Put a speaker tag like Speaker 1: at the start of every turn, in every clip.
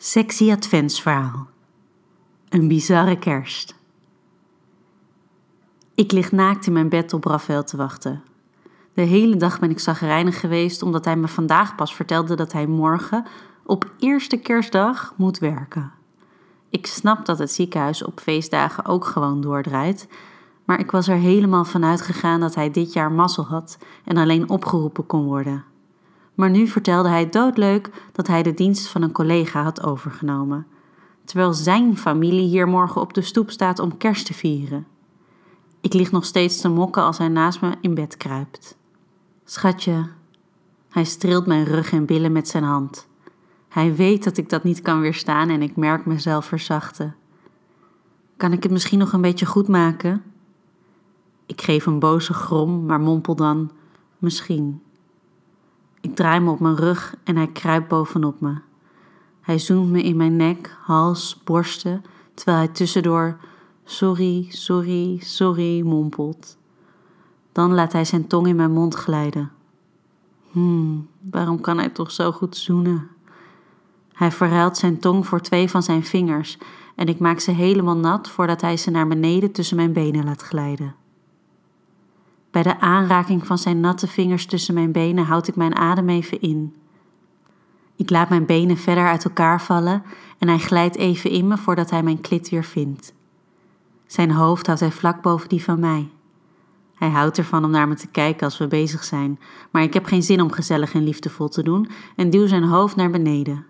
Speaker 1: Sexy adventsverhaal. Een bizarre kerst. Ik lig naakt in mijn bed op Rafael te wachten. De hele dag ben ik zagrijnig geweest omdat hij me vandaag pas vertelde dat hij morgen, op eerste kerstdag, moet werken. Ik snap dat het ziekenhuis op feestdagen ook gewoon doordraait, maar ik was er helemaal van uitgegaan dat hij dit jaar mazzel had en alleen opgeroepen kon worden maar nu vertelde hij doodleuk dat hij de dienst van een collega had overgenomen, terwijl zijn familie hier morgen op de stoep staat om kerst te vieren. Ik lig nog steeds te mokken als hij naast me in bed kruipt. Schatje, hij streelt mijn rug en billen met zijn hand. Hij weet dat ik dat niet kan weerstaan en ik merk mezelf verzachten. Kan ik het misschien nog een beetje goed maken? Ik geef een boze grom, maar mompel dan: misschien. Ik draai me op mijn rug en hij kruipt bovenop me. Hij zoent me in mijn nek, hals, borsten, terwijl hij tussendoor sorry, sorry, sorry mompelt. Dan laat hij zijn tong in mijn mond glijden. Hmm, waarom kan hij toch zo goed zoenen? Hij verruilt zijn tong voor twee van zijn vingers en ik maak ze helemaal nat voordat hij ze naar beneden tussen mijn benen laat glijden. Bij de aanraking van zijn natte vingers tussen mijn benen houd ik mijn adem even in. Ik laat mijn benen verder uit elkaar vallen en hij glijdt even in me voordat hij mijn klit weer vindt. Zijn hoofd houdt hij vlak boven die van mij. Hij houdt ervan om naar me te kijken als we bezig zijn, maar ik heb geen zin om gezellig en liefdevol te doen en duw zijn hoofd naar beneden.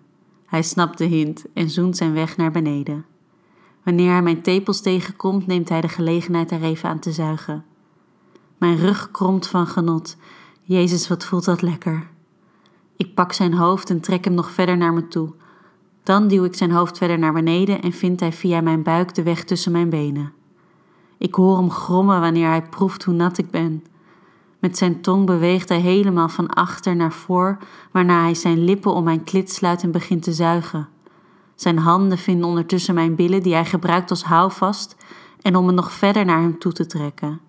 Speaker 1: Hij snapt de hint en zoent zijn weg naar beneden. Wanneer hij mijn tepels tegenkomt, neemt hij de gelegenheid er even aan te zuigen. Mijn rug kromt van genot. Jezus, wat voelt dat lekker. Ik pak zijn hoofd en trek hem nog verder naar me toe. Dan duw ik zijn hoofd verder naar beneden en vindt hij via mijn buik de weg tussen mijn benen. Ik hoor hem grommen wanneer hij proeft hoe nat ik ben. Met zijn tong beweegt hij helemaal van achter naar voor, waarna hij zijn lippen om mijn klit sluit en begint te zuigen. Zijn handen vinden ondertussen mijn billen, die hij gebruikt als houvast, en om me nog verder naar hem toe te trekken.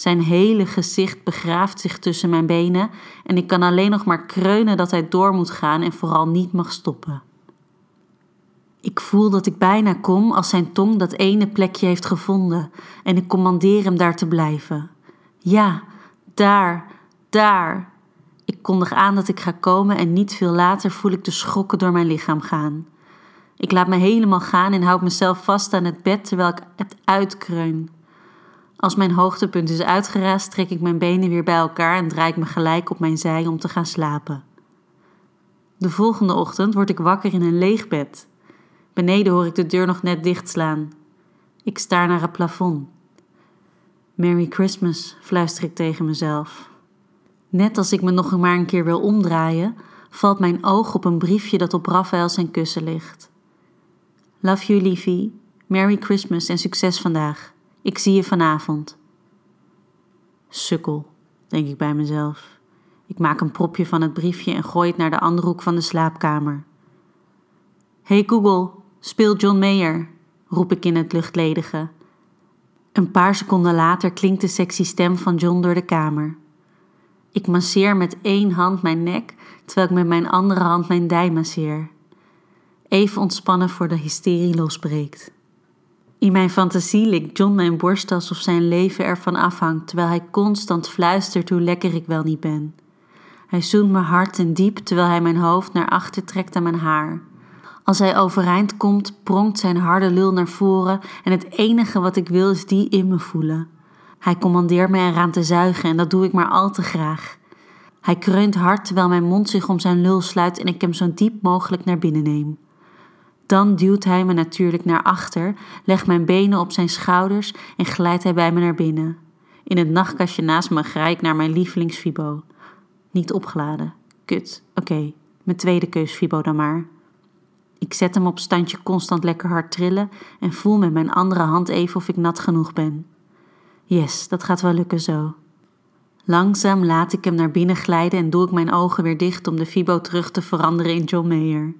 Speaker 1: Zijn hele gezicht begraaft zich tussen mijn benen en ik kan alleen nog maar kreunen dat hij door moet gaan en vooral niet mag stoppen. Ik voel dat ik bijna kom als zijn tong dat ene plekje heeft gevonden en ik commandeer hem daar te blijven. Ja, daar, daar. Ik kondig aan dat ik ga komen en niet veel later voel ik de schokken door mijn lichaam gaan. Ik laat me helemaal gaan en houd mezelf vast aan het bed terwijl ik het uitkreun. Als mijn hoogtepunt is uitgeraasd, trek ik mijn benen weer bij elkaar en draai ik me gelijk op mijn zij om te gaan slapen. De volgende ochtend word ik wakker in een leeg bed. Beneden hoor ik de deur nog net dichtslaan. Ik staar naar het plafond. Merry Christmas, fluister ik tegen mezelf. Net als ik me nog maar een keer wil omdraaien, valt mijn oog op een briefje dat op Raphaël zijn kussen ligt. Love you, liefie. Merry Christmas en succes vandaag. Ik zie je vanavond. Sukkel, denk ik bij mezelf. Ik maak een propje van het briefje en gooi het naar de andere hoek van de slaapkamer. Hey Google, speel John Mayer, roep ik in het luchtledige. Een paar seconden later klinkt de sexy stem van John door de kamer. Ik masseer met één hand mijn nek, terwijl ik met mijn andere hand mijn dij masseer. Even ontspannen voor de hysterie losbreekt. In mijn fantasie likt John mijn borst alsof zijn leven ervan afhangt, terwijl hij constant fluistert hoe lekker ik wel niet ben. Hij zoent me hard en diep terwijl hij mijn hoofd naar achter trekt aan mijn haar. Als hij overeind komt, pronkt zijn harde lul naar voren en het enige wat ik wil is die in me voelen. Hij commandeert me eraan te zuigen en dat doe ik maar al te graag. Hij kreunt hard terwijl mijn mond zich om zijn lul sluit en ik hem zo diep mogelijk naar binnen neem. Dan duwt hij me natuurlijk naar achter, legt mijn benen op zijn schouders en glijdt hij bij me naar binnen. In het nachtkastje naast me graai ik naar mijn lievelingsfibo. Niet opgeladen. Kut. Oké, mijn tweede keus fibo dan maar. Ik zet hem op standje constant lekker hard trillen en voel met mijn andere hand even of ik nat genoeg ben. Yes, dat gaat wel lukken zo. Langzaam laat ik hem naar binnen glijden en doe ik mijn ogen weer dicht om de fibo terug te veranderen in John Mayer.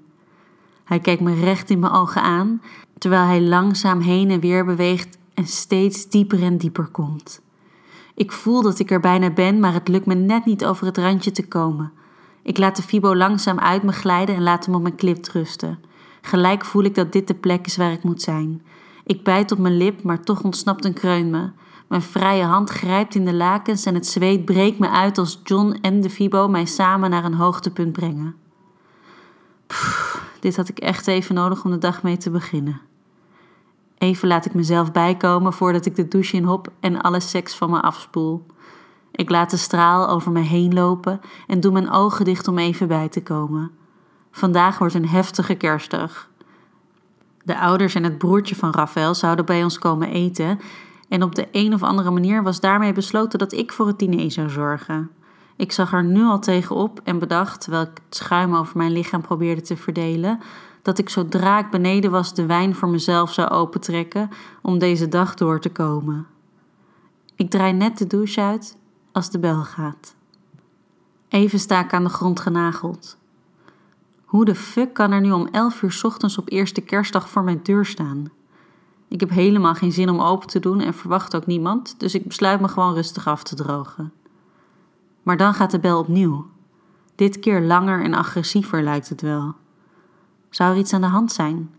Speaker 1: Hij kijkt me recht in mijn ogen aan, terwijl hij langzaam heen en weer beweegt en steeds dieper en dieper komt. Ik voel dat ik er bijna ben, maar het lukt me net niet over het randje te komen. Ik laat de Fibo langzaam uit me glijden en laat hem op mijn klip rusten. Gelijk voel ik dat dit de plek is waar ik moet zijn. Ik bijt op mijn lip, maar toch ontsnapt een kreun me. Mijn vrije hand grijpt in de lakens en het zweet breekt me uit als John en de Fibo mij samen naar een hoogtepunt brengen. Dit had ik echt even nodig om de dag mee te beginnen. Even laat ik mezelf bijkomen voordat ik de douche in hop en alle seks van me afspoel. Ik laat de straal over me heen lopen en doe mijn ogen dicht om even bij te komen. Vandaag wordt een heftige kerstdag. De ouders en het broertje van Rafael zouden bij ons komen eten en op de een of andere manier was daarmee besloten dat ik voor het diner zou zorgen. Ik zag er nu al tegenop en bedacht, terwijl ik het schuim over mijn lichaam probeerde te verdelen, dat ik zodra ik beneden was de wijn voor mezelf zou opentrekken om deze dag door te komen. Ik draai net de douche uit als de bel gaat. Even sta ik aan de grond genageld. Hoe de fuck kan er nu om 11 uur ochtends op eerste kerstdag voor mijn deur staan? Ik heb helemaal geen zin om open te doen en verwacht ook niemand, dus ik besluit me gewoon rustig af te drogen. Maar dan gaat de bel opnieuw. Dit keer langer en agressiever lijkt het wel. Zou er iets aan de hand zijn?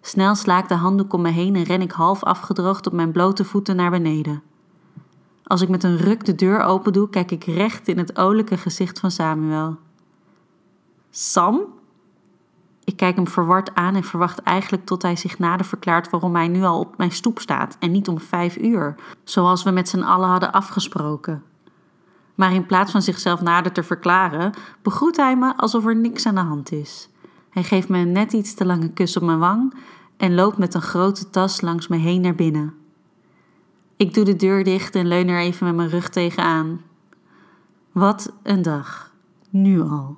Speaker 1: Snel sla ik de handdoek om me heen en ren ik half afgedroogd op mijn blote voeten naar beneden. Als ik met een ruk de deur open doe, kijk ik recht in het olijke gezicht van Samuel. Sam? Ik kijk hem verward aan en verwacht eigenlijk tot hij zich nader verklaart waarom hij nu al op mijn stoep staat en niet om vijf uur, zoals we met z'n allen hadden afgesproken. Maar in plaats van zichzelf nader te verklaren, begroet hij me alsof er niks aan de hand is. Hij geeft me een net iets te lange kus op mijn wang en loopt met een grote tas langs me heen naar binnen. Ik doe de deur dicht en leun er even met mijn rug tegenaan. Wat een dag. Nu al.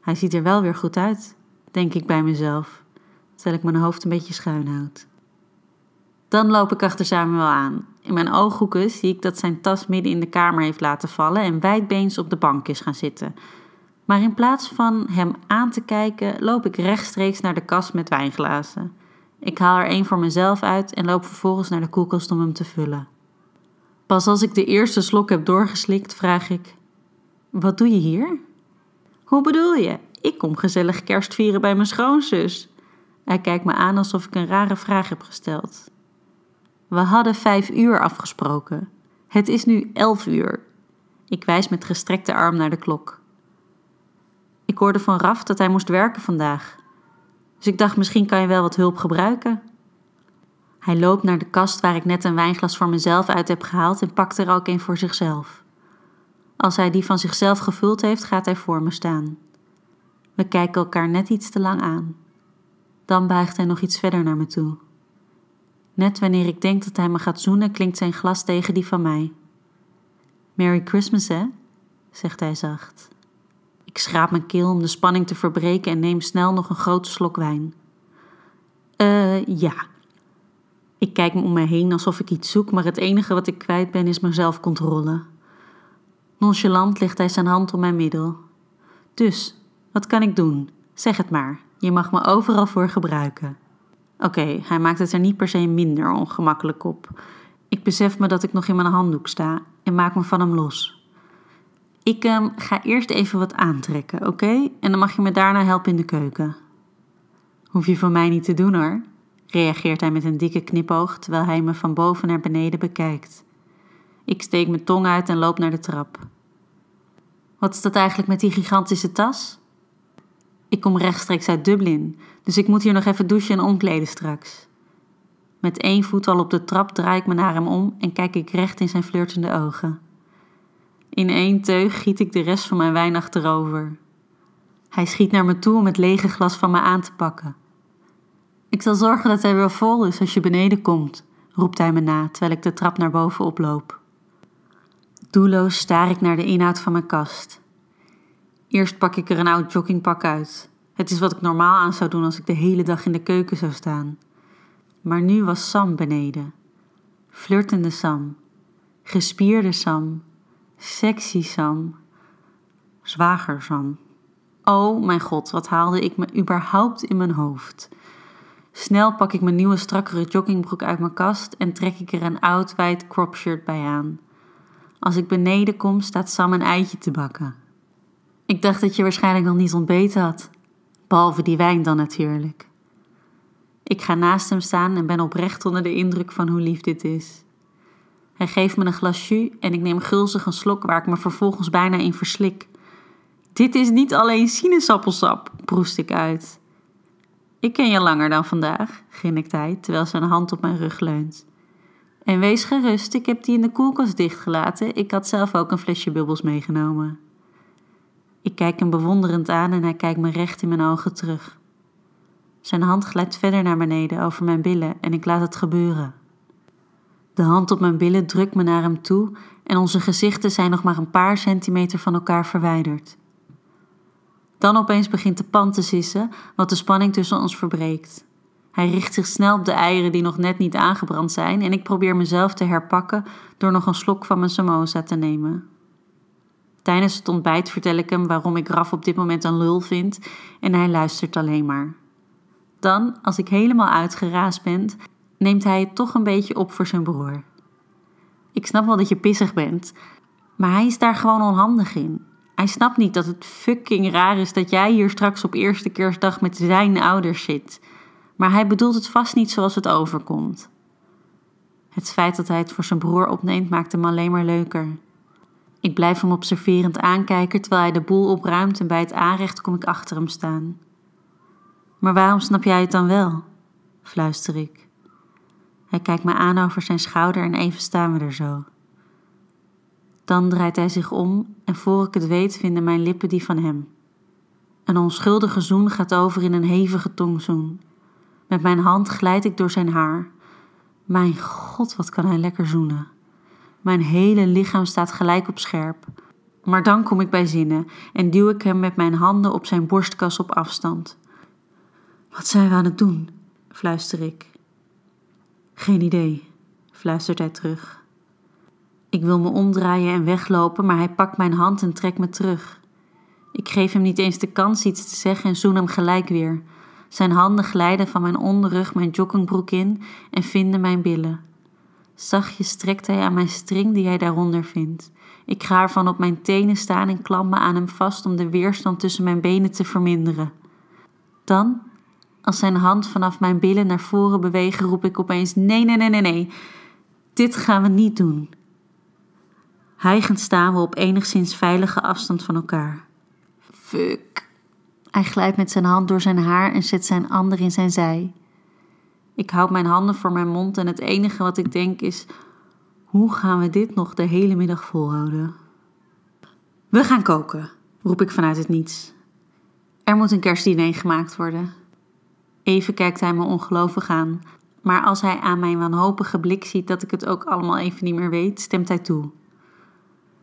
Speaker 1: Hij ziet er wel weer goed uit, denk ik bij mezelf, terwijl ik mijn hoofd een beetje schuin houd. Dan loop ik achter Samuel aan. In mijn ooghoeken zie ik dat zijn tas midden in de kamer heeft laten vallen en wijdbeens op de bank is gaan zitten. Maar in plaats van hem aan te kijken, loop ik rechtstreeks naar de kast met wijnglazen. Ik haal er één voor mezelf uit en loop vervolgens naar de koelkast om hem te vullen. Pas als ik de eerste slok heb doorgeslikt, vraag ik: Wat doe je hier? Hoe bedoel je? Ik kom gezellig kerst vieren bij mijn schoonzus. Hij kijkt me aan alsof ik een rare vraag heb gesteld. We hadden vijf uur afgesproken. Het is nu elf uur. Ik wijs met gestrekte arm naar de klok. Ik hoorde van Raf dat hij moest werken vandaag. Dus ik dacht, misschien kan je wel wat hulp gebruiken. Hij loopt naar de kast waar ik net een wijnglas voor mezelf uit heb gehaald en pakt er ook een voor zichzelf. Als hij die van zichzelf gevuld heeft, gaat hij voor me staan. We kijken elkaar net iets te lang aan. Dan buigt hij nog iets verder naar me toe. Net wanneer ik denk dat hij me gaat zoenen, klinkt zijn glas tegen die van mij. Merry Christmas, hè? zegt hij zacht. Ik schraap mijn keel om de spanning te verbreken en neem snel nog een grote slok wijn. Eh, ja. Ik kijk om me heen alsof ik iets zoek, maar het enige wat ik kwijt ben is mijn zelfcontrole. Nonchalant legt hij zijn hand om mijn middel. Dus, wat kan ik doen? Zeg het maar. Je mag me overal voor gebruiken. Oké, hij maakt het er niet per se minder ongemakkelijk op. Ik besef me dat ik nog in mijn handdoek sta en maak me van hem los. Ik um, ga eerst even wat aantrekken, oké? En dan mag je me daarna helpen in de keuken. Hoef je van mij niet te doen hoor, reageert hij met een dikke knipoog terwijl hij me van boven naar beneden bekijkt. Ik steek mijn tong uit en loop naar de trap. Wat is dat eigenlijk met die gigantische tas? Ik kom rechtstreeks uit Dublin, dus ik moet hier nog even douchen en omkleden straks. Met één voet al op de trap draai ik me naar hem om en kijk ik recht in zijn flirtende ogen. In één teug giet ik de rest van mijn wijn achterover. Hij schiet naar me toe om het lege glas van me aan te pakken. Ik zal zorgen dat hij weer vol is als je beneden komt, roept hij me na terwijl ik de trap naar boven oploop. Doelloos staar ik naar de inhoud van mijn kast. Eerst pak ik er een oud joggingpak uit. Het is wat ik normaal aan zou doen als ik de hele dag in de keuken zou staan. Maar nu was Sam beneden. Flirtende Sam. Gespierde Sam. Sexy Sam. Zwager Sam. Oh mijn god, wat haalde ik me überhaupt in mijn hoofd? Snel pak ik mijn nieuwe strakkere joggingbroek uit mijn kast en trek ik er een oud wijd cropshirt bij aan. Als ik beneden kom, staat Sam een eitje te bakken. Ik dacht dat je waarschijnlijk nog niet ontbeten had. Behalve die wijn dan natuurlijk. Ik ga naast hem staan en ben oprecht onder de indruk van hoe lief dit is. Hij geeft me een glas jus en ik neem gulzig een slok waar ik me vervolgens bijna in verslik. Dit is niet alleen sinaasappelsap, proest ik uit. Ik ken je langer dan vandaag, grinnikt hij terwijl zijn hand op mijn rug leunt. En wees gerust, ik heb die in de koelkast dichtgelaten. Ik had zelf ook een flesje bubbels meegenomen. Ik kijk hem bewonderend aan en hij kijkt me recht in mijn ogen terug. Zijn hand glijdt verder naar beneden over mijn billen en ik laat het gebeuren. De hand op mijn billen drukt me naar hem toe en onze gezichten zijn nog maar een paar centimeter van elkaar verwijderd. Dan opeens begint de pan te sissen, wat de spanning tussen ons verbreekt. Hij richt zich snel op de eieren die nog net niet aangebrand zijn en ik probeer mezelf te herpakken door nog een slok van mijn samosa te nemen. Tijdens het ontbijt vertel ik hem waarom ik Raf op dit moment een lul vind en hij luistert alleen maar. Dan, als ik helemaal uitgeraasd ben, neemt hij het toch een beetje op voor zijn broer. Ik snap wel dat je pissig bent, maar hij is daar gewoon onhandig in. Hij snapt niet dat het fucking raar is dat jij hier straks op eerste kerstdag met zijn ouders zit. Maar hij bedoelt het vast niet zoals het overkomt. Het feit dat hij het voor zijn broer opneemt maakt hem alleen maar leuker. Ik blijf hem observerend aankijken terwijl hij de boel opruimt en bij het aanrecht kom ik achter hem staan. Maar waarom snap jij het dan wel? fluister ik. Hij kijkt me aan over zijn schouder en even staan we er zo. Dan draait hij zich om en voor ik het weet vinden mijn lippen die van hem. Een onschuldige zoen gaat over in een hevige tongzoen. Met mijn hand glijd ik door zijn haar. Mijn god, wat kan hij lekker zoenen. Mijn hele lichaam staat gelijk op scherp. Maar dan kom ik bij zinnen en duw ik hem met mijn handen op zijn borstkas op afstand. Wat zijn we aan het doen? fluister ik. Geen idee, fluistert hij terug. Ik wil me omdraaien en weglopen, maar hij pakt mijn hand en trekt me terug. Ik geef hem niet eens de kans iets te zeggen en zoen hem gelijk weer. Zijn handen glijden van mijn onderrug mijn joggingbroek in en vinden mijn billen. Zachtjes strekt hij aan mijn string die hij daaronder vindt. Ik ga ervan op mijn tenen staan en klamp me aan hem vast om de weerstand tussen mijn benen te verminderen. Dan, als zijn hand vanaf mijn billen naar voren beweegt, roep ik opeens: Nee, nee, nee, nee, nee. Dit gaan we niet doen. Hijgend staan we op enigszins veilige afstand van elkaar. Fuck. Hij glijdt met zijn hand door zijn haar en zet zijn ander in zijn zij. Ik houd mijn handen voor mijn mond en het enige wat ik denk is: hoe gaan we dit nog de hele middag volhouden? We gaan koken, roep ik vanuit het niets. Er moet een kerstdiner gemaakt worden. Even kijkt hij me ongelovig aan, maar als hij aan mijn wanhopige blik ziet dat ik het ook allemaal even niet meer weet, stemt hij toe.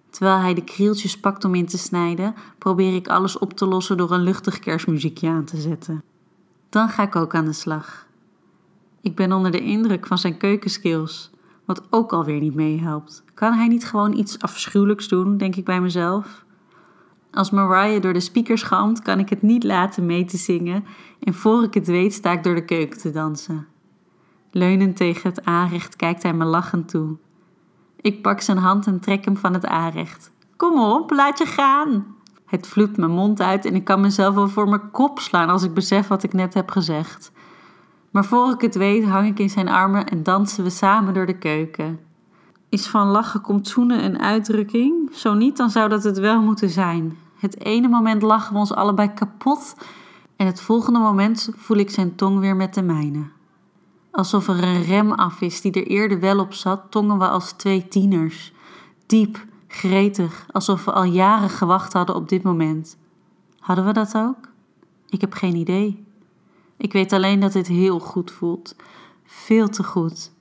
Speaker 1: Terwijl hij de krieltjes pakt om in te snijden, probeer ik alles op te lossen door een luchtig kerstmuziekje aan te zetten. Dan ga ik ook aan de slag. Ik ben onder de indruk van zijn keukenskills, wat ook alweer niet meehelpt. Kan hij niet gewoon iets afschuwelijks doen, denk ik bij mezelf? Als Mariah door de speakers galmt, kan ik het niet laten mee te zingen en voor ik het weet sta ik door de keuken te dansen. Leunend tegen het aanrecht kijkt hij me lachend toe. Ik pak zijn hand en trek hem van het aanrecht. Kom op, laat je gaan. Het vloept mijn mond uit en ik kan mezelf wel voor mijn kop slaan als ik besef wat ik net heb gezegd. Maar voor ik het weet hang ik in zijn armen en dansen we samen door de keuken. Is van lachen komt zoenen een uitdrukking? Zo niet, dan zou dat het wel moeten zijn. Het ene moment lachen we ons allebei kapot en het volgende moment voel ik zijn tong weer met de mijne. Alsof er een rem af is die er eerder wel op zat, tongen we als twee tieners. Diep, gretig, alsof we al jaren gewacht hadden op dit moment. Hadden we dat ook? Ik heb geen idee. Ik weet alleen dat dit heel goed voelt. Veel te goed.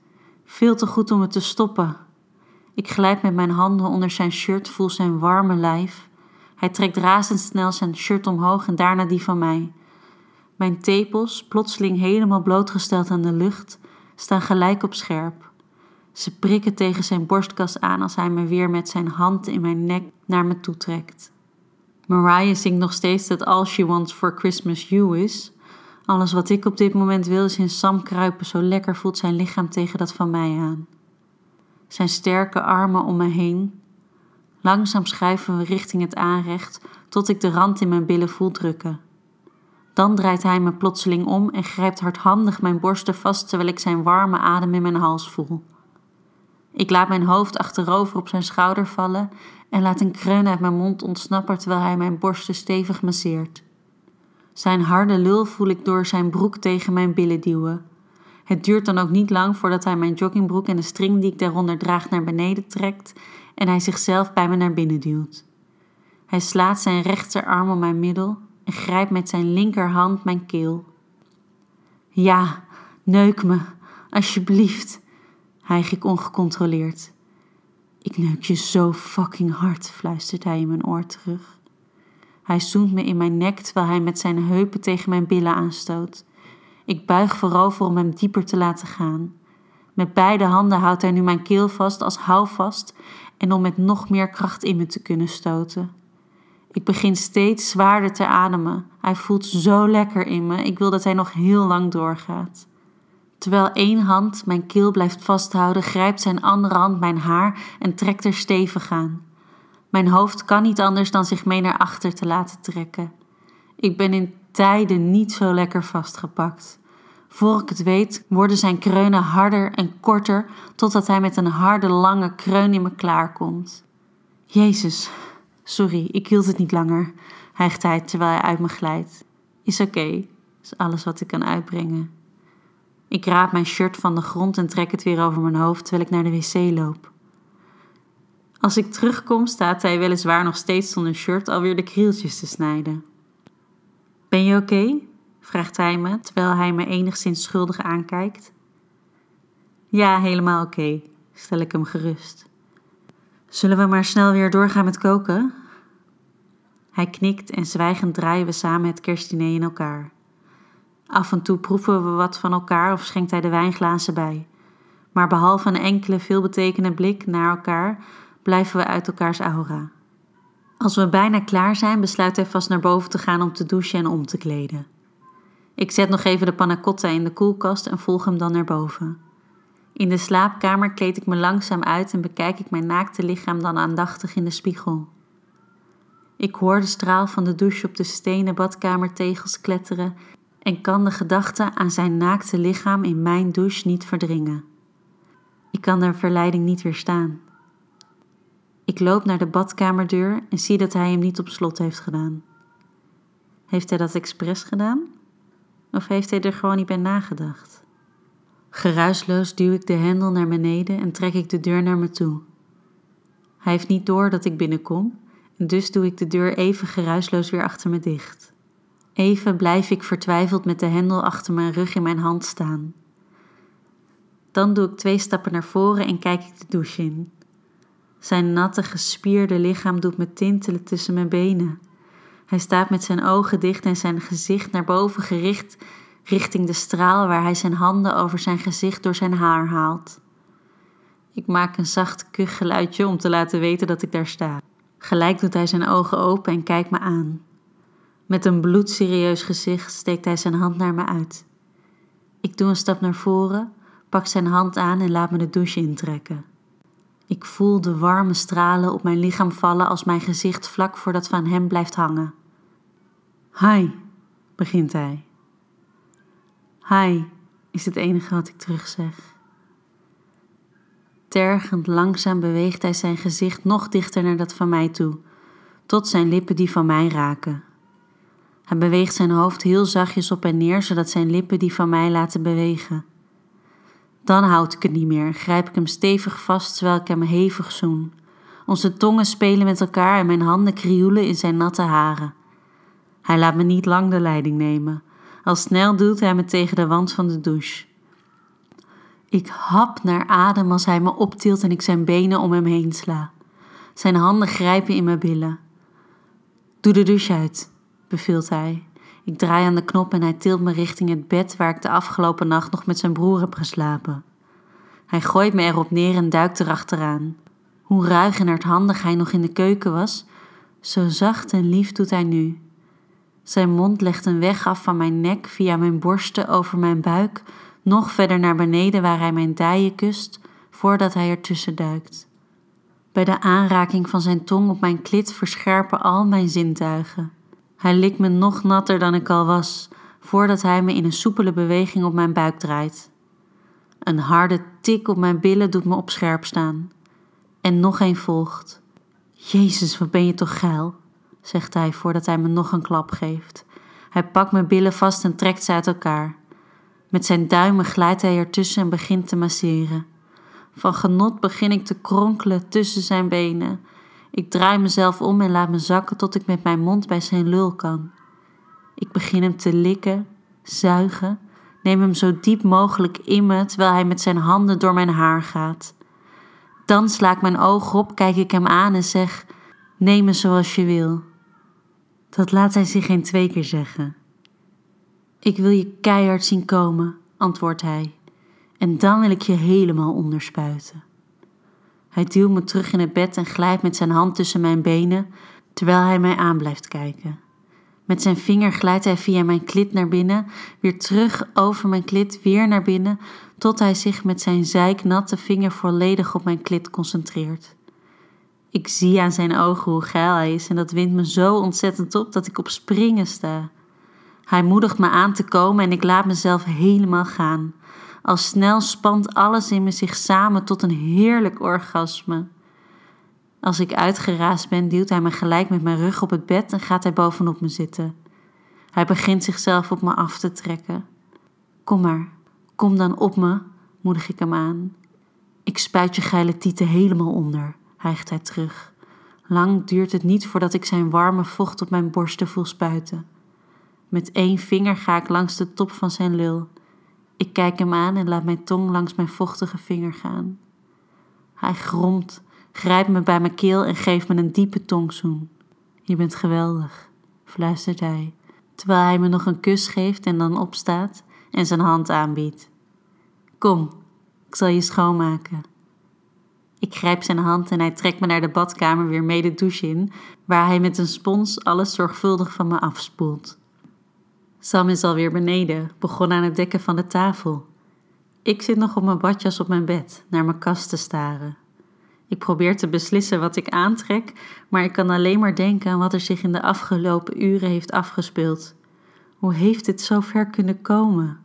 Speaker 1: Veel te goed om het te stoppen. Ik glijd met mijn handen onder zijn shirt, voel zijn warme lijf. Hij trekt razendsnel zijn shirt omhoog en daarna die van mij. Mijn tepels, plotseling helemaal blootgesteld aan de lucht, staan gelijk op scherp. Ze prikken tegen zijn borstkas aan als hij me weer met zijn hand in mijn nek naar me toe trekt. Mariah zingt nog steeds dat All She Wants for Christmas You is. Alles wat ik op dit moment wil is in Sam kruipen, zo lekker voelt zijn lichaam tegen dat van mij aan. Zijn sterke armen om me heen. Langzaam schuiven we richting het aanrecht tot ik de rand in mijn billen voel drukken. Dan draait hij me plotseling om en grijpt hardhandig mijn borsten vast terwijl ik zijn warme adem in mijn hals voel. Ik laat mijn hoofd achterover op zijn schouder vallen en laat een kreun uit mijn mond ontsnappen terwijl hij mijn borsten stevig masseert. Zijn harde lul voel ik door zijn broek tegen mijn billen duwen. Het duurt dan ook niet lang voordat hij mijn joggingbroek en de string die ik daaronder draag naar beneden trekt en hij zichzelf bij me naar binnen duwt. Hij slaat zijn rechterarm om mijn middel en grijpt met zijn linkerhand mijn keel. Ja, neuk me, alsjeblieft, hijg ik ongecontroleerd. Ik neuk je zo fucking hard, fluistert hij in mijn oor terug. Hij zoent me in mijn nek terwijl hij met zijn heupen tegen mijn billen aanstoot. Ik buig voorover om hem dieper te laten gaan. Met beide handen houdt hij nu mijn keel vast als houvast en om met nog meer kracht in me te kunnen stoten. Ik begin steeds zwaarder te ademen. Hij voelt zo lekker in me. Ik wil dat hij nog heel lang doorgaat. Terwijl één hand mijn keel blijft vasthouden, grijpt zijn andere hand mijn haar en trekt er stevig aan. Mijn hoofd kan niet anders dan zich mee naar achter te laten trekken. Ik ben in tijden niet zo lekker vastgepakt. Voor ik het weet, worden zijn kreunen harder en korter, totdat hij met een harde, lange kreun in me klaarkomt. Jezus, sorry, ik hield het niet langer, hijgt hij terwijl hij uit me glijdt. Is oké, is alles wat ik kan uitbrengen. Ik raap mijn shirt van de grond en trek het weer over mijn hoofd terwijl ik naar de wc loop. Als ik terugkom, staat hij weliswaar nog steeds zonder shirt alweer de krieltjes te snijden. Ben je oké? vraagt hij me terwijl hij me enigszins schuldig aankijkt. Ja, helemaal oké, stel ik hem gerust. Zullen we maar snel weer doorgaan met koken? Hij knikt en zwijgend draaien we samen het kerstdiner in elkaar. Af en toe proeven we wat van elkaar of schenkt hij de wijnglazen bij. Maar behalve een enkele veelbetekende blik naar elkaar, blijven we uit elkaars aura. Als we bijna klaar zijn, besluit hij vast naar boven te gaan om te douchen en om te kleden. Ik zet nog even de panna in de koelkast en volg hem dan naar boven. In de slaapkamer kleed ik me langzaam uit en bekijk ik mijn naakte lichaam dan aandachtig in de spiegel. Ik hoor de straal van de douche op de stenen badkamertegels kletteren en kan de gedachte aan zijn naakte lichaam in mijn douche niet verdringen. Ik kan de verleiding niet weerstaan. Ik loop naar de badkamerdeur en zie dat hij hem niet op slot heeft gedaan. Heeft hij dat expres gedaan? Of heeft hij er gewoon niet bij nagedacht? Geruisloos duw ik de hendel naar beneden en trek ik de deur naar me toe. Hij heeft niet door dat ik binnenkom, en dus doe ik de deur even geruisloos weer achter me dicht. Even blijf ik vertwijfeld met de hendel achter mijn rug in mijn hand staan. Dan doe ik twee stappen naar voren en kijk ik de douche in. Zijn natte, gespierde lichaam doet me tintelen tussen mijn benen. Hij staat met zijn ogen dicht en zijn gezicht naar boven gericht richting de straal waar hij zijn handen over zijn gezicht door zijn haar haalt. Ik maak een zacht kuchgeluidje om te laten weten dat ik daar sta. Gelijk doet hij zijn ogen open en kijkt me aan. Met een bloedserieus gezicht steekt hij zijn hand naar me uit. Ik doe een stap naar voren, pak zijn hand aan en laat me de douche intrekken. Ik voel de warme stralen op mijn lichaam vallen als mijn gezicht vlak voor dat van hem blijft hangen. Hi, begint hij. Hi, is het enige wat ik terugzeg. Tergend langzaam beweegt hij zijn gezicht nog dichter naar dat van mij toe, tot zijn lippen die van mij raken. Hij beweegt zijn hoofd heel zachtjes op en neer, zodat zijn lippen die van mij laten bewegen. Dan houd ik het niet meer, grijp ik hem stevig vast terwijl ik hem hevig zoen. Onze tongen spelen met elkaar en mijn handen krioelen in zijn natte haren. Hij laat me niet lang de leiding nemen. Al snel duwt hij me tegen de wand van de douche. Ik hap naar adem als hij me optilt en ik zijn benen om hem heen sla. Zijn handen grijpen in mijn billen. Doe de douche uit, beveelt hij. Ik draai aan de knop en hij tilt me richting het bed waar ik de afgelopen nacht nog met zijn broer heb geslapen. Hij gooit me erop neer en duikt erachteraan. Hoe ruig en hardhandig hij nog in de keuken was, zo zacht en lief doet hij nu. Zijn mond legt een weg af van mijn nek via mijn borsten over mijn buik, nog verder naar beneden waar hij mijn dijen kust, voordat hij ertussen duikt. Bij de aanraking van zijn tong op mijn klit verscherpen al mijn zintuigen. Hij likt me nog natter dan ik al was, voordat hij me in een soepele beweging op mijn buik draait. Een harde tik op mijn billen doet me op scherp staan. En nog een volgt. Jezus, wat ben je toch geil, zegt hij voordat hij me nog een klap geeft. Hij pakt mijn billen vast en trekt ze uit elkaar. Met zijn duimen glijdt hij ertussen en begint te masseren. Van genot begin ik te kronkelen tussen zijn benen. Ik draai mezelf om en laat me zakken tot ik met mijn mond bij zijn lul kan. Ik begin hem te likken, zuigen, neem hem zo diep mogelijk in me terwijl hij met zijn handen door mijn haar gaat. Dan sla ik mijn ogen op, kijk ik hem aan en zeg: Neem me zoals je wil. Dat laat hij zich geen twee keer zeggen. Ik wil je keihard zien komen, antwoordt hij. En dan wil ik je helemaal onderspuiten. Hij duwt me terug in het bed en glijdt met zijn hand tussen mijn benen, terwijl hij mij aan blijft kijken. Met zijn vinger glijdt hij via mijn klit naar binnen, weer terug over mijn klit, weer naar binnen, tot hij zich met zijn zijknatte vinger volledig op mijn klit concentreert. Ik zie aan zijn ogen hoe geil hij is en dat wint me zo ontzettend op dat ik op springen sta. Hij moedigt me aan te komen en ik laat mezelf helemaal gaan. Al snel spant alles in me zich samen tot een heerlijk orgasme. Als ik uitgeraasd ben, duwt hij me gelijk met mijn rug op het bed en gaat hij bovenop me zitten. Hij begint zichzelf op me af te trekken. Kom maar, kom dan op me, moedig ik hem aan. Ik spuit je geile tieten helemaal onder, hijgt hij terug. Lang duurt het niet voordat ik zijn warme vocht op mijn borsten voel spuiten. Met één vinger ga ik langs de top van zijn lul. Ik kijk hem aan en laat mijn tong langs mijn vochtige vinger gaan. Hij gromt, grijpt me bij mijn keel en geeft me een diepe tongzoen. Je bent geweldig, fluistert hij, terwijl hij me nog een kus geeft en dan opstaat en zijn hand aanbiedt. Kom, ik zal je schoonmaken. Ik grijp zijn hand en hij trekt me naar de badkamer weer mee de douche in, waar hij met een spons alles zorgvuldig van me afspoelt. Sam is alweer beneden, begon aan het dekken van de tafel. Ik zit nog op mijn badjas op mijn bed, naar mijn kast te staren. Ik probeer te beslissen wat ik aantrek, maar ik kan alleen maar denken aan wat er zich in de afgelopen uren heeft afgespeeld. Hoe heeft dit zo ver kunnen komen?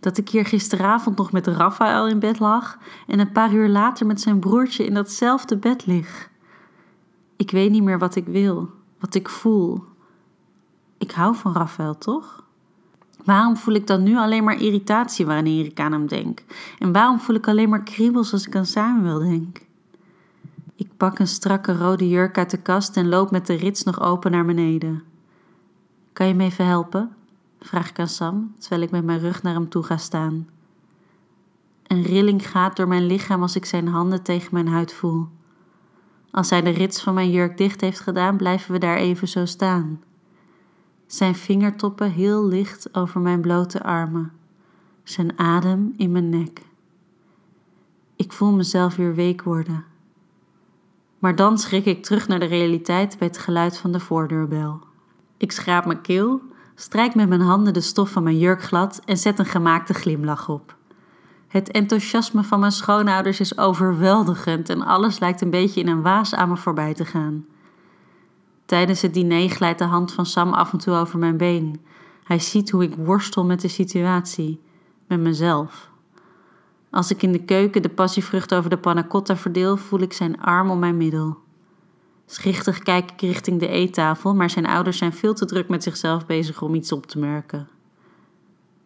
Speaker 1: Dat ik hier gisteravond nog met Rafael in bed lag en een paar uur later met zijn broertje in datzelfde bed lig. Ik weet niet meer wat ik wil, wat ik voel. Ik hou van Rafael, toch? Waarom voel ik dan nu alleen maar irritatie wanneer ik aan hem denk? En waarom voel ik alleen maar kriebels als ik aan Samuel denk? Ik pak een strakke rode jurk uit de kast en loop met de rits nog open naar beneden. Kan je me even helpen? vraag ik aan Sam, terwijl ik met mijn rug naar hem toe ga staan. Een rilling gaat door mijn lichaam als ik zijn handen tegen mijn huid voel. Als hij de rits van mijn jurk dicht heeft gedaan, blijven we daar even zo staan zijn vingertoppen heel licht over mijn blote armen, zijn adem in mijn nek. Ik voel mezelf weer week worden. Maar dan schrik ik terug naar de realiteit bij het geluid van de voordeurbel. Ik schraap mijn keel, strijk met mijn handen de stof van mijn jurk glad en zet een gemaakte glimlach op. Het enthousiasme van mijn schoonouders is overweldigend en alles lijkt een beetje in een waas aan me voorbij te gaan. Tijdens het diner glijdt de hand van Sam af en toe over mijn been. Hij ziet hoe ik worstel met de situatie, met mezelf. Als ik in de keuken de passievrucht over de panna verdeel, voel ik zijn arm om mijn middel. Schichtig kijk ik richting de eettafel, maar zijn ouders zijn veel te druk met zichzelf bezig om iets op te merken.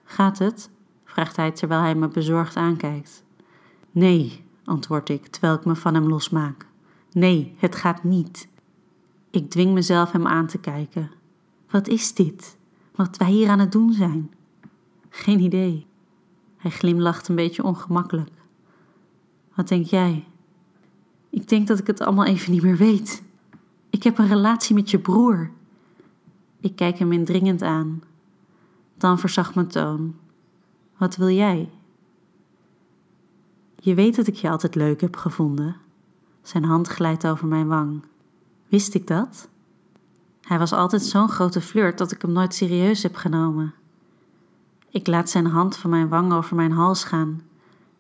Speaker 1: Gaat het? vraagt hij terwijl hij me bezorgd aankijkt. Nee, antwoord ik terwijl ik me van hem losmaak. Nee, het gaat niet. Ik dwing mezelf hem aan te kijken. Wat is dit? Wat wij hier aan het doen zijn? Geen idee. Hij glimlacht een beetje ongemakkelijk. Wat denk jij? Ik denk dat ik het allemaal even niet meer weet. Ik heb een relatie met je broer. Ik kijk hem indringend aan. Dan verzacht mijn toon. Wat wil jij? Je weet dat ik je altijd leuk heb gevonden. Zijn hand glijdt over mijn wang. Wist ik dat? Hij was altijd zo'n grote flirt dat ik hem nooit serieus heb genomen. Ik laat zijn hand van mijn wang over mijn hals gaan,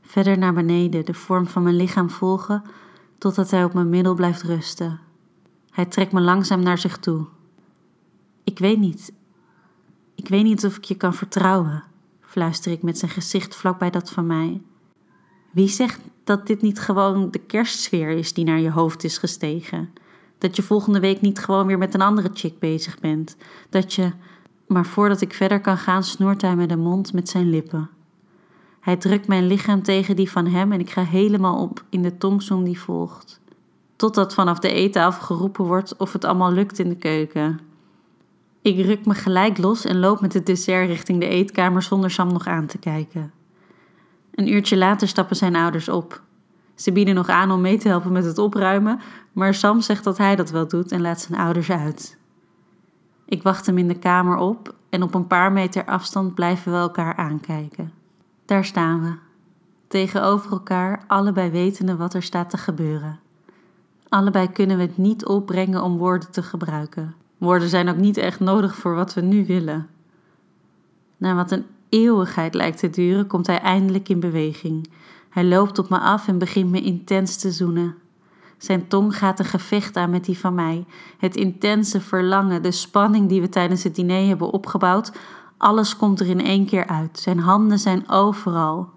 Speaker 1: verder naar beneden, de vorm van mijn lichaam volgen, totdat hij op mijn middel blijft rusten. Hij trekt me langzaam naar zich toe. Ik weet niet. Ik weet niet of ik je kan vertrouwen, fluister ik met zijn gezicht vlak bij dat van mij. Wie zegt dat dit niet gewoon de kerstsfeer is die naar je hoofd is gestegen? Dat je volgende week niet gewoon weer met een andere chick bezig bent. Dat je. Maar voordat ik verder kan gaan, snoert hij me de mond met zijn lippen. Hij drukt mijn lichaam tegen die van hem en ik ga helemaal op in de tongzoen die volgt. Totdat vanaf de eettafel geroepen wordt of het allemaal lukt in de keuken. Ik ruk me gelijk los en loop met het dessert richting de eetkamer zonder Sam nog aan te kijken. Een uurtje later stappen zijn ouders op. Ze bieden nog aan om mee te helpen met het opruimen, maar Sam zegt dat hij dat wel doet en laat zijn ouders uit. Ik wacht hem in de kamer op en op een paar meter afstand blijven we elkaar aankijken. Daar staan we, tegenover elkaar, allebei wetende wat er staat te gebeuren. Allebei kunnen we het niet opbrengen om woorden te gebruiken. Woorden zijn ook niet echt nodig voor wat we nu willen. Na wat een eeuwigheid lijkt te duren, komt hij eindelijk in beweging. Hij loopt op me af en begint me intens te zoenen. Zijn tong gaat een gevecht aan met die van mij. Het intense verlangen, de spanning die we tijdens het diner hebben opgebouwd, alles komt er in één keer uit. Zijn handen zijn overal.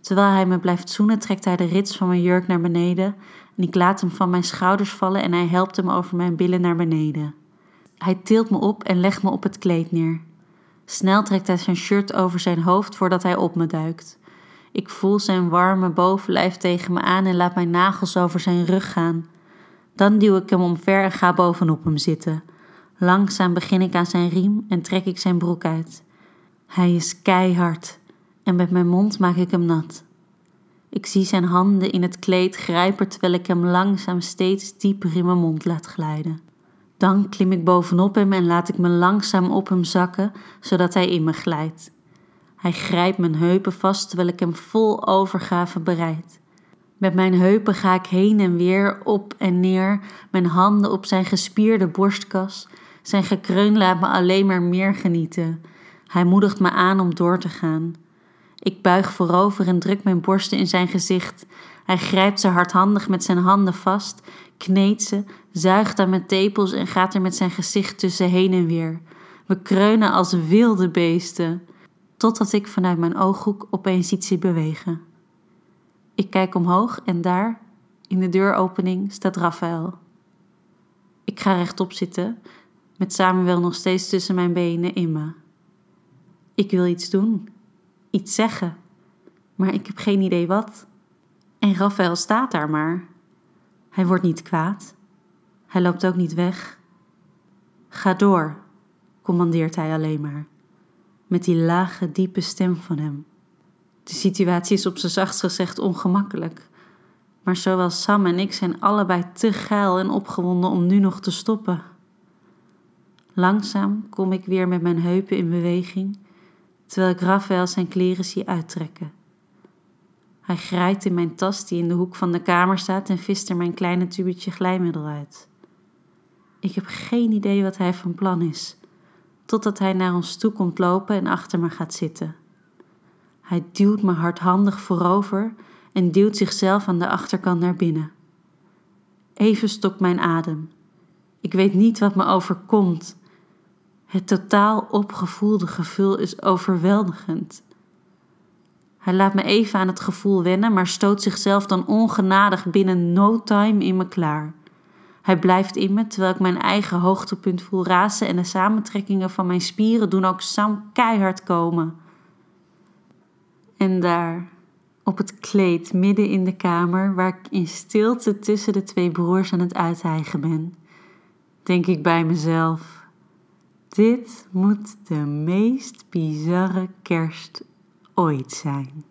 Speaker 1: Terwijl hij me blijft zoenen, trekt hij de rits van mijn jurk naar beneden en ik laat hem van mijn schouders vallen en hij helpt hem over mijn billen naar beneden. Hij tilt me op en legt me op het kleed neer. Snel trekt hij zijn shirt over zijn hoofd voordat hij op me duikt. Ik voel zijn warme bovenlijf tegen me aan en laat mijn nagels over zijn rug gaan. Dan duw ik hem omver en ga bovenop hem zitten. Langzaam begin ik aan zijn riem en trek ik zijn broek uit. Hij is keihard en met mijn mond maak ik hem nat. Ik zie zijn handen in het kleed grijpen terwijl ik hem langzaam steeds dieper in mijn mond laat glijden. Dan klim ik bovenop hem en laat ik me langzaam op hem zakken, zodat hij in me glijdt. Hij grijpt mijn heupen vast terwijl ik hem vol overgave bereid. Met mijn heupen ga ik heen en weer, op en neer, mijn handen op zijn gespierde borstkas. Zijn gekreun laat me alleen maar meer genieten. Hij moedigt me aan om door te gaan. Ik buig voorover en druk mijn borsten in zijn gezicht. Hij grijpt ze hardhandig met zijn handen vast, kneedt ze, zuigt aan mijn tepels en gaat er met zijn gezicht tussen heen en weer. We kreunen als wilde beesten, totdat ik vanuit mijn ooghoek opeens iets zie bewegen. Ik kijk omhoog en daar, in de deuropening, staat Raphaël. Ik ga rechtop zitten, met Samuel nog steeds tussen mijn benen in me. Ik wil iets doen, iets zeggen, maar ik heb geen idee wat. En Raphaël staat daar maar. Hij wordt niet kwaad. Hij loopt ook niet weg. Ga door, commandeert hij alleen maar, met die lage, diepe stem van hem. De situatie is op zijn zachtst gezegd ongemakkelijk, maar zowel Sam en ik zijn allebei te geil en opgewonden om nu nog te stoppen. Langzaam kom ik weer met mijn heupen in beweging, terwijl ik Raphaël zijn kleren zie uittrekken. Hij grijpt in mijn tas die in de hoek van de kamer staat en vist er mijn kleine tubetje glijmiddel uit. Ik heb geen idee wat hij van plan is, totdat hij naar ons toe komt lopen en achter me gaat zitten. Hij duwt me hardhandig voorover en duwt zichzelf aan de achterkant naar binnen. Even stokt mijn adem. Ik weet niet wat me overkomt. Het totaal opgevoelde gevoel is overweldigend. Hij laat me even aan het gevoel wennen, maar stoot zichzelf dan ongenadig binnen no time in me klaar. Hij blijft in me terwijl ik mijn eigen hoogtepunt voel razen en de samentrekkingen van mijn spieren doen ook Sam keihard komen. En daar, op het kleed midden in de kamer, waar ik in stilte tussen de twee broers aan het uithijgen ben, denk ik bij mezelf: dit moet de meest bizarre kerst ooit zijn.